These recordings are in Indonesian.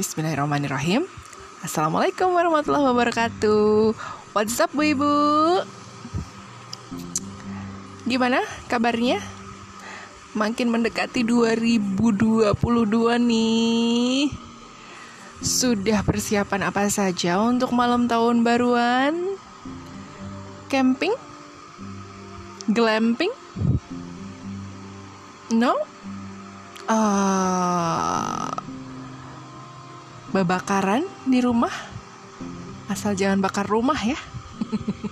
Bismillahirrahmanirrahim Assalamualaikum warahmatullahi wabarakatuh What's up bu ibu? Gimana kabarnya? Makin mendekati 2022 nih Sudah persiapan apa saja untuk malam tahun baruan? Camping? Glamping? No? Uh, babakaran di rumah? Asal jangan bakar rumah ya.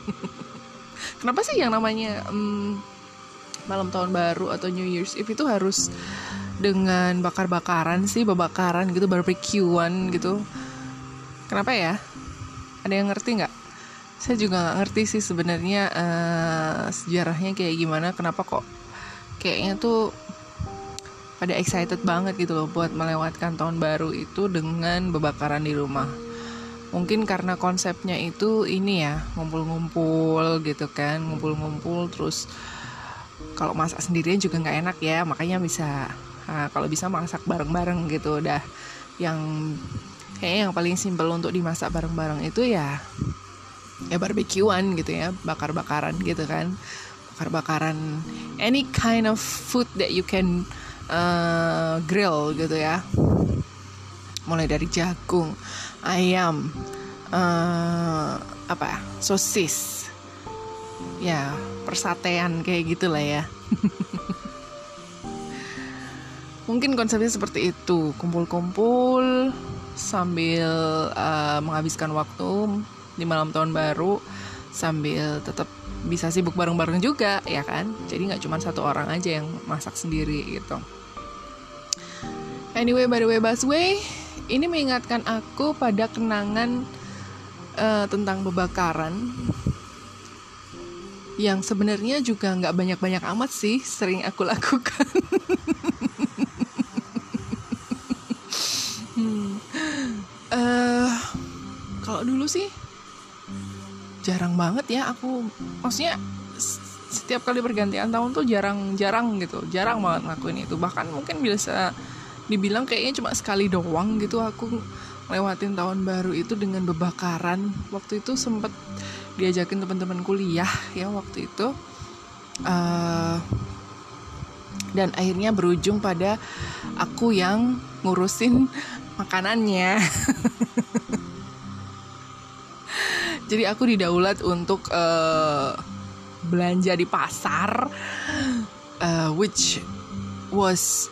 Kenapa sih yang namanya um, malam tahun baru atau New Year's Eve itu harus dengan bakar-bakaran sih babakaran gitu barbekyuan gitu? Kenapa ya? Ada yang ngerti nggak? Saya juga nggak ngerti sih sebenarnya uh, sejarahnya kayak gimana kenapa kok kayaknya tuh pada excited banget gitu loh buat melewatkan tahun baru itu dengan bebakaran di rumah. Mungkin karena konsepnya itu ini ya, ngumpul-ngumpul gitu kan, ngumpul-ngumpul terus kalau masak sendirian juga nggak enak ya, makanya bisa nah, kalau bisa masak bareng-bareng gitu udah yang kayaknya yang paling simpel untuk dimasak bareng-bareng itu ya ya barbekyuan gitu ya, bakar-bakaran gitu kan. Bakar-bakaran any kind of food that you can uh, grill gitu ya. Mulai dari jagung ayam uh, apa sosis. Ya persatean kayak gitulah ya. Mungkin konsepnya seperti itu. Kumpul-kumpul sambil uh, menghabiskan waktu di malam tahun baru sambil tetap bisa sibuk bareng-bareng juga ya kan jadi nggak cuma satu orang aja yang masak sendiri gitu Anyway, by the way, busway, ini mengingatkan aku pada kenangan uh, tentang bebakaran yang sebenarnya juga nggak banyak-banyak amat sih sering aku lakukan. hmm. uh, kalau dulu sih jarang banget ya aku, maksudnya setiap kali pergantian tahun tuh jarang-jarang gitu, jarang banget ngakuin itu. Bahkan mungkin bisa dibilang kayaknya cuma sekali doang gitu aku lewatin tahun baru itu dengan bebakaran waktu itu sempet diajakin teman-teman kuliah ya waktu itu uh, dan akhirnya berujung pada aku yang ngurusin makanannya jadi aku didaulat untuk uh, belanja di pasar uh, which was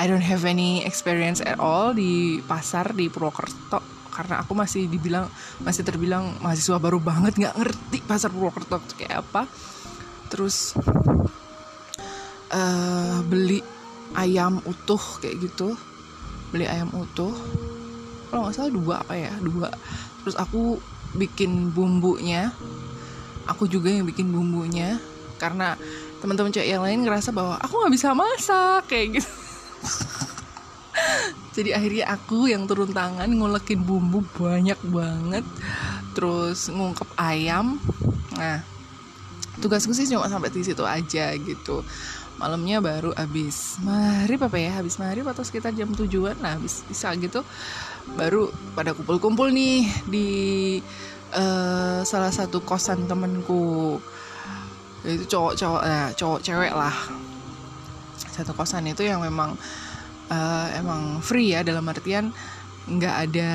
I don't have any experience at all di pasar di Purwokerto. Karena aku masih dibilang masih terbilang mahasiswa baru banget nggak ngerti pasar Purwokerto kayak apa. Terus uh, beli ayam utuh kayak gitu. Beli ayam utuh. Kalau nggak salah dua apa ya dua. Terus aku bikin bumbunya. Aku juga yang bikin bumbunya. Karena teman-teman cewek yang lain ngerasa bahwa aku nggak bisa masak kayak gitu. Jadi akhirnya aku yang turun tangan ngulekin bumbu banyak banget. Terus ngungkep ayam. Nah tugasku sih cuma sampai di situ aja gitu. Malamnya baru habis maghrib apa ya? Habis maghrib atau sekitar jam tujuan nah habis bisa gitu. Baru pada kumpul-kumpul nih di uh, salah satu kosan temenku itu cowok-cowok nah, cowok cewek lah. Satu kosan itu yang memang uh, emang free ya dalam artian nggak ada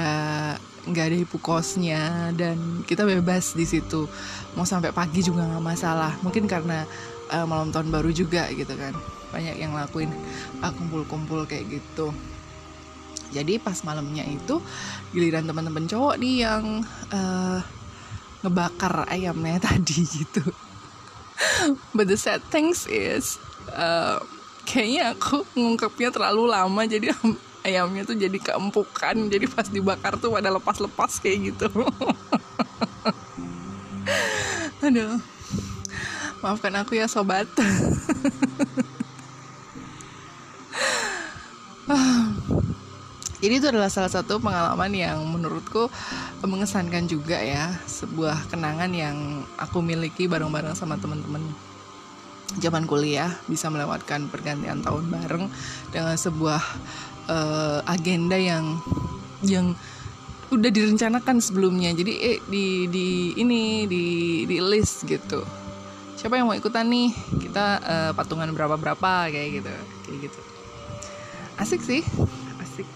nggak ada ibu kosnya dan kita bebas di situ. Mau sampai pagi juga nggak masalah. Mungkin karena uh, malam tahun baru juga gitu kan. Banyak yang lakuin uh, kumpul-kumpul kayak gitu. Jadi pas malamnya itu giliran teman-teman cowok nih yang uh, ngebakar ayamnya tadi gitu. But the sad things is uh, kayaknya aku ngungkapnya terlalu lama jadi ayamnya tuh jadi keempukan jadi pas dibakar tuh pada lepas-lepas kayak gitu. Aduh. Maafkan aku ya sobat. Jadi itu adalah salah satu pengalaman yang menurutku mengesankan juga ya sebuah kenangan yang aku miliki bareng-bareng sama teman-teman zaman kuliah bisa melewatkan pergantian tahun bareng dengan sebuah uh, agenda yang yang udah direncanakan sebelumnya. Jadi eh di di ini di di list gitu. Siapa yang mau ikutan nih? Kita uh, patungan berapa berapa kayak gitu kayak gitu. Asik sih asik.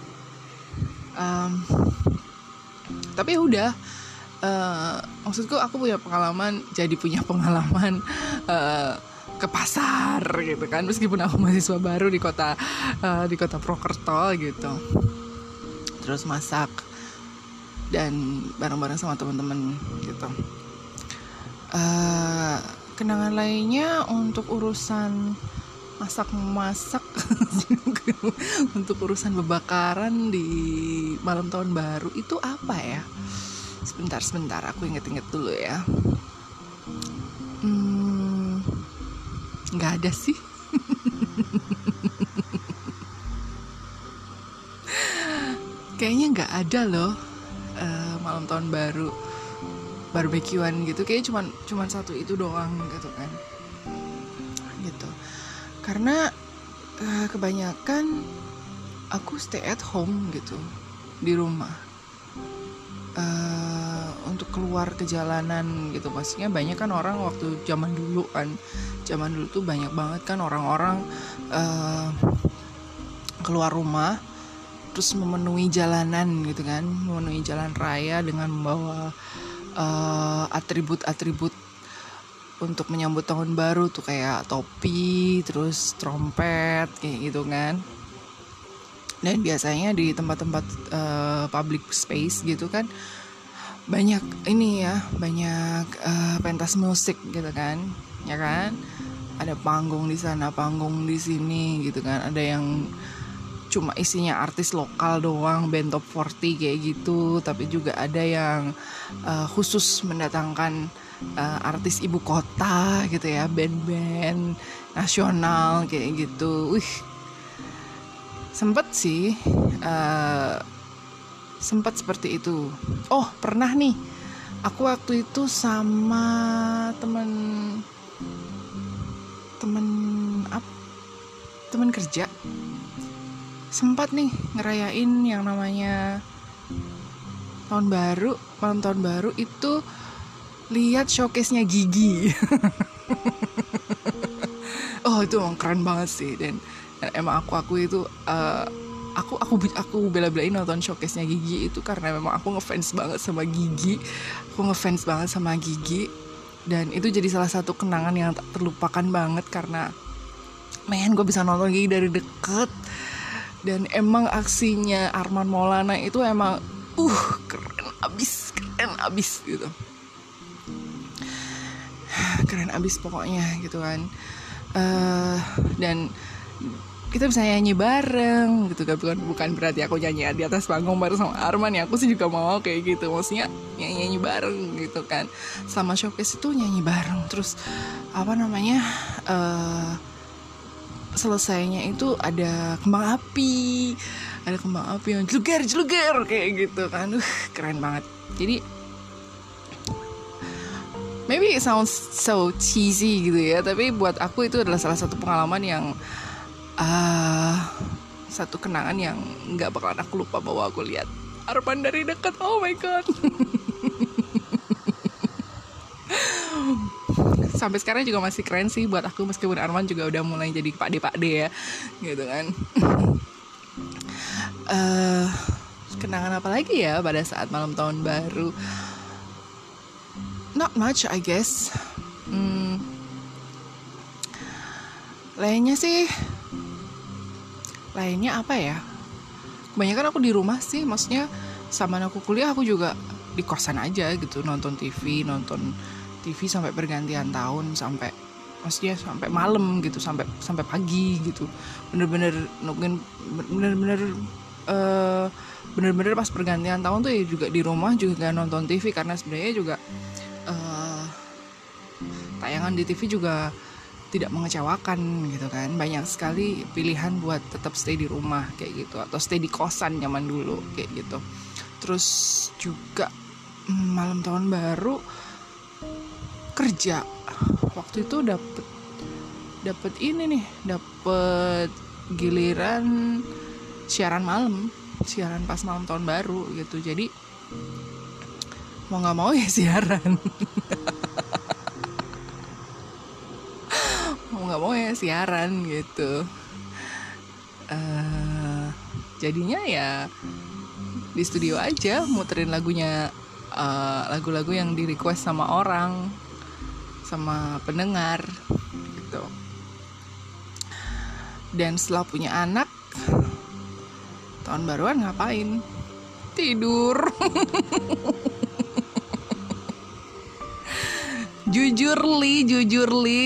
Um, tapi ya udah. Uh, maksudku aku punya pengalaman jadi punya pengalaman uh, ke pasar gitu kan. Meskipun aku mahasiswa baru di kota uh, di kota Prokerto gitu. Terus masak dan bareng-bareng sama teman-teman gitu. Uh, kenangan lainnya untuk urusan masak-masak. Untuk urusan bebakaran di malam tahun baru itu apa ya? Sebentar sebentar aku inget-inget dulu ya nggak ada sih. Kayaknya nggak ada loh uh, malam tahun baru barbekyuan gitu. Kayak cuman cuman satu itu doang gitu kan. Gitu. Karena uh, kebanyakan aku stay at home gitu di rumah. Uh, untuk keluar ke jalanan gitu. Maksudnya banyak kan orang waktu zaman dulu kan. Zaman dulu tuh banyak banget kan orang-orang uh, keluar rumah terus memenuhi jalanan gitu kan. Memenuhi jalan raya dengan membawa uh, atribut-atribut untuk menyambut tahun baru tuh kayak topi terus trompet kayak gitu kan. Dan biasanya di tempat-tempat uh, public space gitu kan banyak ini ya banyak uh, pentas musik gitu kan ya kan? Ada panggung di sana panggung di sini gitu kan. Ada yang cuma isinya artis lokal doang band top 40 kayak gitu. Tapi juga ada yang uh, khusus mendatangkan uh, artis ibu kota gitu ya band-band nasional kayak gitu. Wih sempet sih uh, sempet seperti itu. Oh pernah nih. Aku waktu itu sama temen temen apa temen kerja. Sempat nih ngerayain yang namanya tahun baru malam tahun baru itu lihat showcase-nya Gigi. Oh itu emang keren banget sih dan, dan emang aku aku itu uh, aku aku aku bela-belain nonton showcase-nya Gigi itu karena memang aku ngefans banget sama Gigi. Aku ngefans banget sama Gigi. Dan itu jadi salah satu kenangan yang tak terlupakan banget karena men gue bisa nonton Gigi dari deket. Dan emang aksinya Arman Maulana itu emang uh keren abis keren abis gitu. Keren abis pokoknya gitu kan. Uh, dan kita bisa nyanyi bareng gitu kan. Bukan bukan berarti aku nyanyi di atas panggung bareng sama Arman ya. Aku sih juga mau kayak gitu. Maksudnya nyanyi nyanyi bareng gitu kan. Sama showcase itu nyanyi bareng. Terus apa namanya uh, selesainya itu ada kembang api. Ada kembang api yang jeluger jeluger kayak gitu kan. Uh, keren banget. Jadi maybe it sounds so cheesy gitu ya. Tapi buat aku itu adalah salah satu pengalaman yang satu kenangan yang nggak bakalan aku lupa bahwa aku lihat. Arman dari dekat oh my god. Sampai sekarang juga masih keren sih buat aku meskipun Arman juga udah mulai jadi pak de pak de ya gitu kan. Uh, kenangan apa lagi ya pada saat malam tahun baru? Not much I guess. Hmm, lainnya sih lainnya apa ya? Kebanyakan aku di rumah sih maksudnya sama aku kuliah aku juga di kosan aja gitu nonton TV nonton TV sampai pergantian tahun sampai maksudnya sampai malam gitu sampai sampai pagi gitu. Bener-bener nungguin bener-bener uh, bener-bener pas pergantian tahun tuh ya juga di rumah juga gak nonton TV karena sebenarnya juga uh, tayangan di TV juga tidak mengecewakan gitu kan. Banyak sekali pilihan buat tetap stay di rumah kayak gitu atau stay di kosan nyaman dulu kayak gitu. Terus juga mm, malam tahun baru kerja. Waktu itu dapet dapet ini nih dapet giliran siaran malam siaran pas malam tahun baru gitu. Jadi mau nggak mau ya siaran mau mau ya siaran gitu. Uh, jadinya ya di studio aja muterin lagunya lagu eh, lagu-lagu yang di request sama orang sama pendengar gitu. Dan setelah punya anak tahun baruan ngapain? Tidur jujur li jujur li.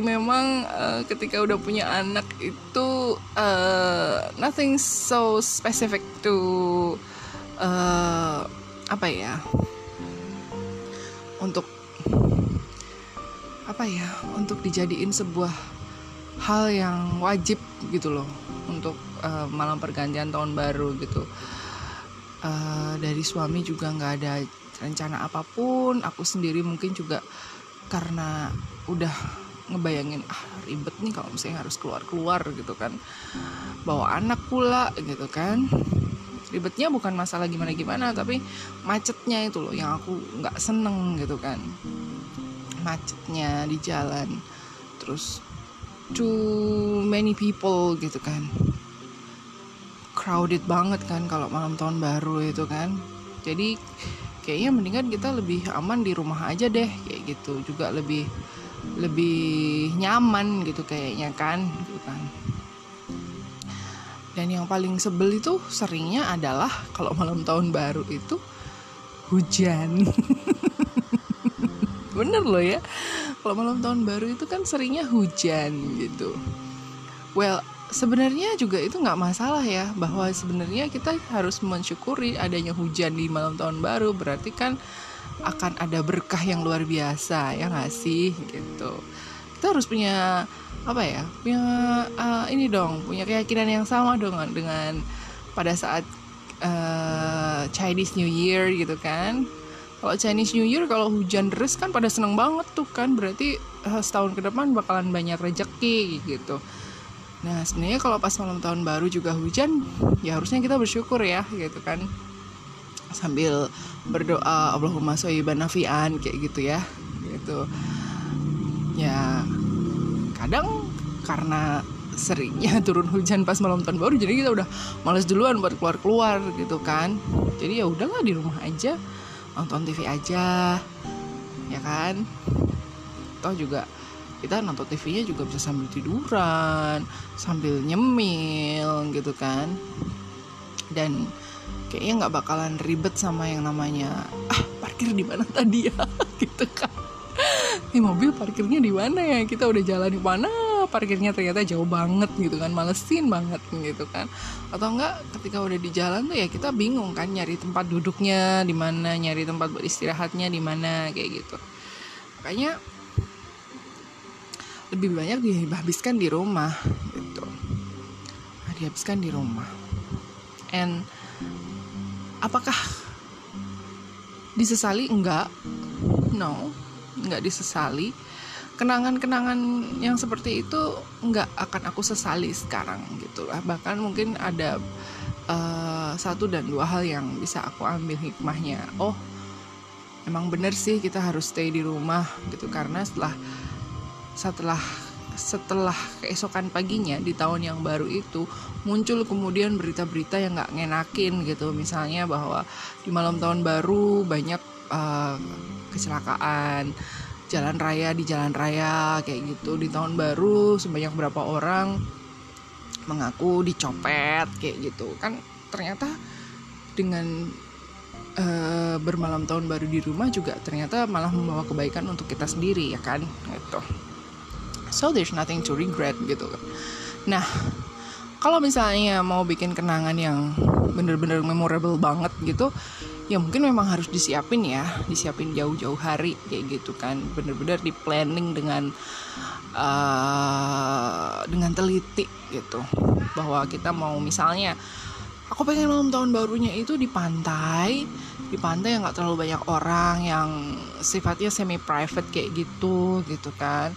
Memang uh, ketika udah punya anak itu uh, nothing so specific to uh, apa ya untuk apa ya untuk dijadiin sebuah hal yang wajib gitu loh untuk uh, malam pergantian tahun baru gitu. Uh, dari suami juga nggak ada rencana apa pun aku sendiri mungkin juga karena udah ngebayangin ah ribet nih kalau misalnya harus keluar keluar gitu kan. Bawa anak pula gitu kan. Ribetnya bukan masalah gimana gimana tapi macetnya itu loh yang aku nggak seneng gitu kan. Macetnya di jalan terus too many people gitu kan. Crowded banget kan kalau malam tahun baru itu kan. Jadi kayaknya mendingan kita lebih aman di rumah aja deh kayak gitu. Juga lebih lebih nyaman gitu kayaknya kan gitu kan. Dan yang paling sebel itu seringnya adalah kalau malam tahun baru itu hujan. Bener loh ya. Kalau malam tahun baru itu kan seringnya hujan gitu. Well sebenarnya juga itu nggak masalah ya bahwa sebenarnya kita harus mensyukuri adanya hujan di malam tahun baru berarti kan akan ada berkah yang luar biasa ya nggak sih? Gitu. Kita harus punya apa ya punya uh, ini dong punya keyakinan yang sama dong dengan pada saat uh, Chinese New Year gitu kan. Kalau Chinese New Year kalau hujan deras kan pada seneng banget tuh kan berarti uh, setahun ke depan bakalan banyak rejeki gitu Nah sebenarnya kalau pas malam tahun baru juga hujan, ya harusnya kita bersyukur ya gitu kan. Sambil berdoa Allahumma shoyiban nafian kayak gitu ya. Gitu. Ya kadang karena seringnya turun hujan pas malam tahun baru jadi kita udah males duluan buat keluar-keluar gitu kan. Jadi ya udahlah di rumah aja nonton TV aja. Ya kan? Toh juga kita nonton TV-nya juga bisa sambil tiduran sambil nyemil gitu kan. Dan kayaknya nggak bakalan ribet sama yang namanya ah parkir di mana tadi ya? Gitu kan. Ini mobil parkirnya di mana ya? Kita udah jalan di mana? Parkirnya ternyata jauh banget gitu kan. Malesin banget gitu kan. Atau enggak ketika udah di jalan tuh ya kita bingung kan nyari tempat duduknya di mana nyari tempat beristirahatnya di mana kayak gitu. Makanya lebih banyak dihabiskan di rumah gitu. Nah, dihabiskan di rumah. And apakah disesali? Enggak. No enggak disesali. Kenangan-kenangan yang seperti itu enggak akan aku sesali sekarang gitu lah. Bahkan mungkin ada uh, satu dan dua hal yang bisa aku ambil hikmahnya. Oh emang bener sih kita harus stay di rumah gitu. Karena setelah setelah setelah keesokan paginya di tahun yang baru itu muncul kemudian berita-berita yang nggak ngenakin gitu. Misalnya bahwa di malam tahun baru banyak uh, kecelakaan jalan raya di jalan raya kayak gitu. Di tahun baru sebanyak berapa orang mengaku dicopet kayak gitu. Kan ternyata dengan uh, bermalam tahun baru di rumah juga ternyata malah membawa kebaikan untuk kita sendiri ya kan? Gitu so there's nothing to regret gitu kan. Nah kalau misalnya mau bikin kenangan yang bener-bener memorable banget gitu ya mungkin memang harus disiapin ya. Disiapin jauh-jauh hari kayak gitu kan. Bener-bener di planning dengan uh, dengan teliti gitu. Bahwa kita mau misalnya aku pengen malam tahun barunya itu di pantai. Di pantai yang nggak terlalu banyak orang yang sifatnya semi private kayak gitu gitu kan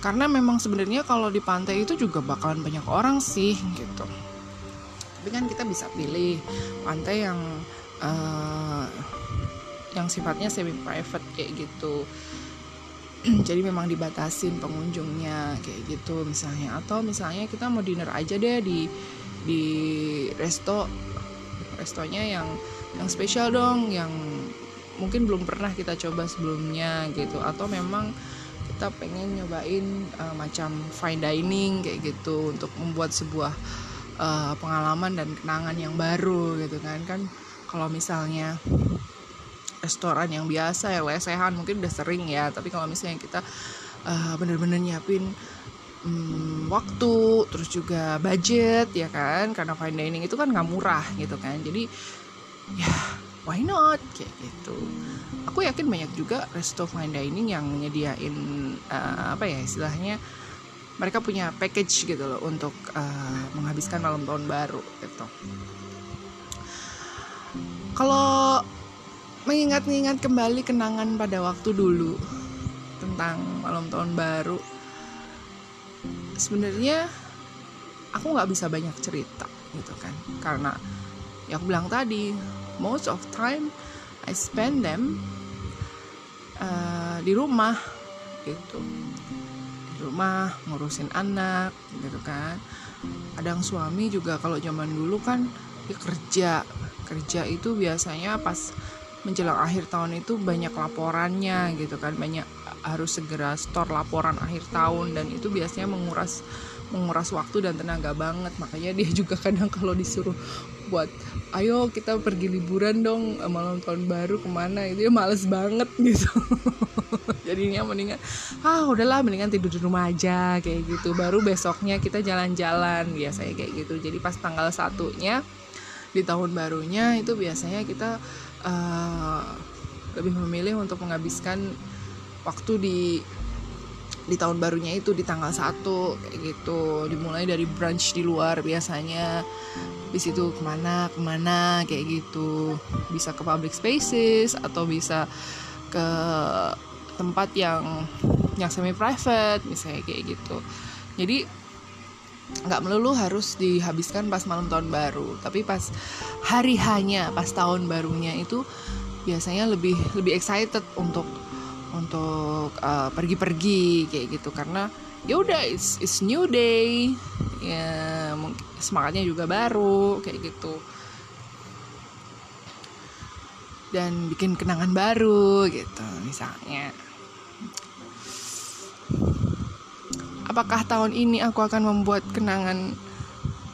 karena memang sebenarnya kalau di pantai itu juga bakalan banyak orang sih gitu. Tapi kan kita bisa pilih pantai yang uh, yang sifatnya semi private kayak gitu. Jadi memang dibatasin pengunjungnya kayak gitu misalnya. Atau misalnya kita mau dinner aja deh di di resto restonya yang yang spesial dong yang mungkin belum pernah kita coba sebelumnya gitu. Atau memang kita pengen nyobain uh, macam fine dining kayak gitu untuk membuat sebuah uh, pengalaman dan kenangan yang baru gitu kan. Kan kalau misalnya restoran yang biasa ya lesehan mungkin udah sering ya. Tapi kalau misalnya kita uh, bener-bener nyiapin um, waktu terus juga budget ya kan. Karena fine dining itu kan nggak murah gitu kan. Jadi ya why not? Kayak gitu. Aku yakin banyak juga resto fine dining yang nyediain uh, apa ya istilahnya mereka punya package gitu loh untuk uh, menghabiskan malam tahun baru gitu. Kalau mengingat-ingat kembali kenangan pada waktu dulu tentang malam tahun baru sebenarnya aku nggak bisa banyak cerita gitu kan. Karena ya aku bilang tadi most of time I spend them uh, di rumah gitu. Di rumah ngurusin anak gitu kan. Kadang suami juga kalau zaman dulu kan dia kerja. Kerja itu biasanya pas menjelang akhir tahun itu banyak laporannya gitu kan. Banyak harus segera store laporan akhir tahun dan itu biasanya menguras menguras waktu dan tenaga banget. Makanya dia juga kadang kalau disuruh buat ayo kita pergi liburan dong malam tahun baru ke mana? Itu ya males banget gitu. Jadinya mendingan ah udahlah mendingan tidur di rumah aja kayak gitu. Baru besoknya kita jalan-jalan biasanya kayak gitu. Jadi pas tanggal satunya di tahun barunya itu biasanya kita uh, lebih memilih untuk menghabiskan waktu di di tahun barunya itu di tanggal 1 kayak gitu. Dimulai dari brunch di luar biasanya. Di situ ke mana ke mana kayak gitu. Bisa ke public spaces atau bisa ke tempat yang yang semi private misalnya kayak gitu. Jadi nggak melulu harus dihabiskan pas malam tahun baru. Tapi pas hari hanya pas tahun barunya itu biasanya lebih lebih excited untuk untuk uh, pergi-pergi kayak gitu karena ya udah it's, it's new day ya semangatnya juga baru kayak gitu dan bikin kenangan baru gitu misalnya apakah tahun ini aku akan membuat kenangan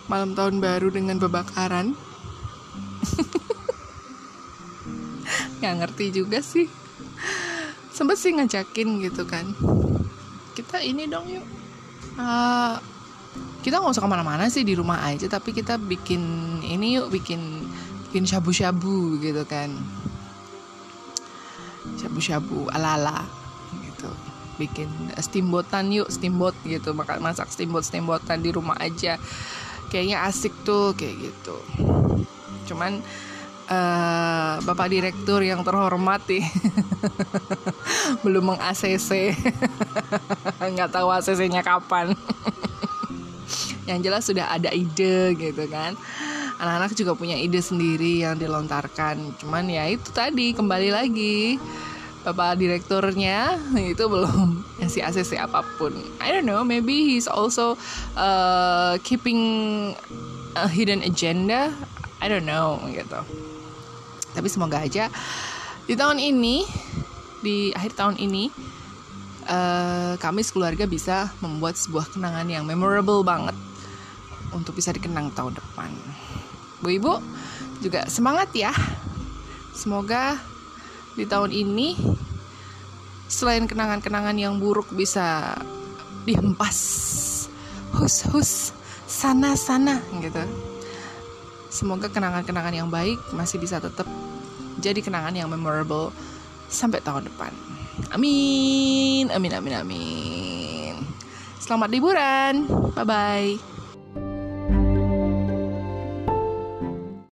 malam tahun baru dengan bebakaran? Nggak ngerti juga sih. Sempet sih ngajakin gitu kan. Kita ini dong yuk. Uh, kita nggak usah ke mana-mana sih di rumah aja, tapi kita bikin ini yuk, bikin bikin shabu-shabu gitu kan. Shabu-shabu ala-ala gitu bikin steamboatan yuk steamboat gitu makan masak steamboat steamboatan di rumah aja kayaknya asik tuh kayak gitu cuman uh, bapak direktur yang terhormat nih belum meng ACC nggak tahu ACC-nya kapan yang jelas sudah ada ide gitu kan anak-anak juga punya ide sendiri yang dilontarkan cuman ya itu tadi kembali lagi bapak direkturnya itu belum ngasih ACC apa pun. I don't know, maybe he's also uh, keeping a hidden agenda. I don't know gitu. Tapi semoga aja di tahun ini, di akhir tahun ini, uh, kami sekeluarga bisa membuat sebuah kenangan yang memorable banget untuk bisa dikenang tahun depan. Bu Ibu juga semangat ya. Semoga di tahun ini selain kenangan-kenangan yang buruk bisa dihempas hus hus sana sana gitu semoga kenangan-kenangan yang baik masih bisa tetap jadi kenangan yang memorable sampai tahun depan. Amin amin amin amin. Selamat liburan. Bye bye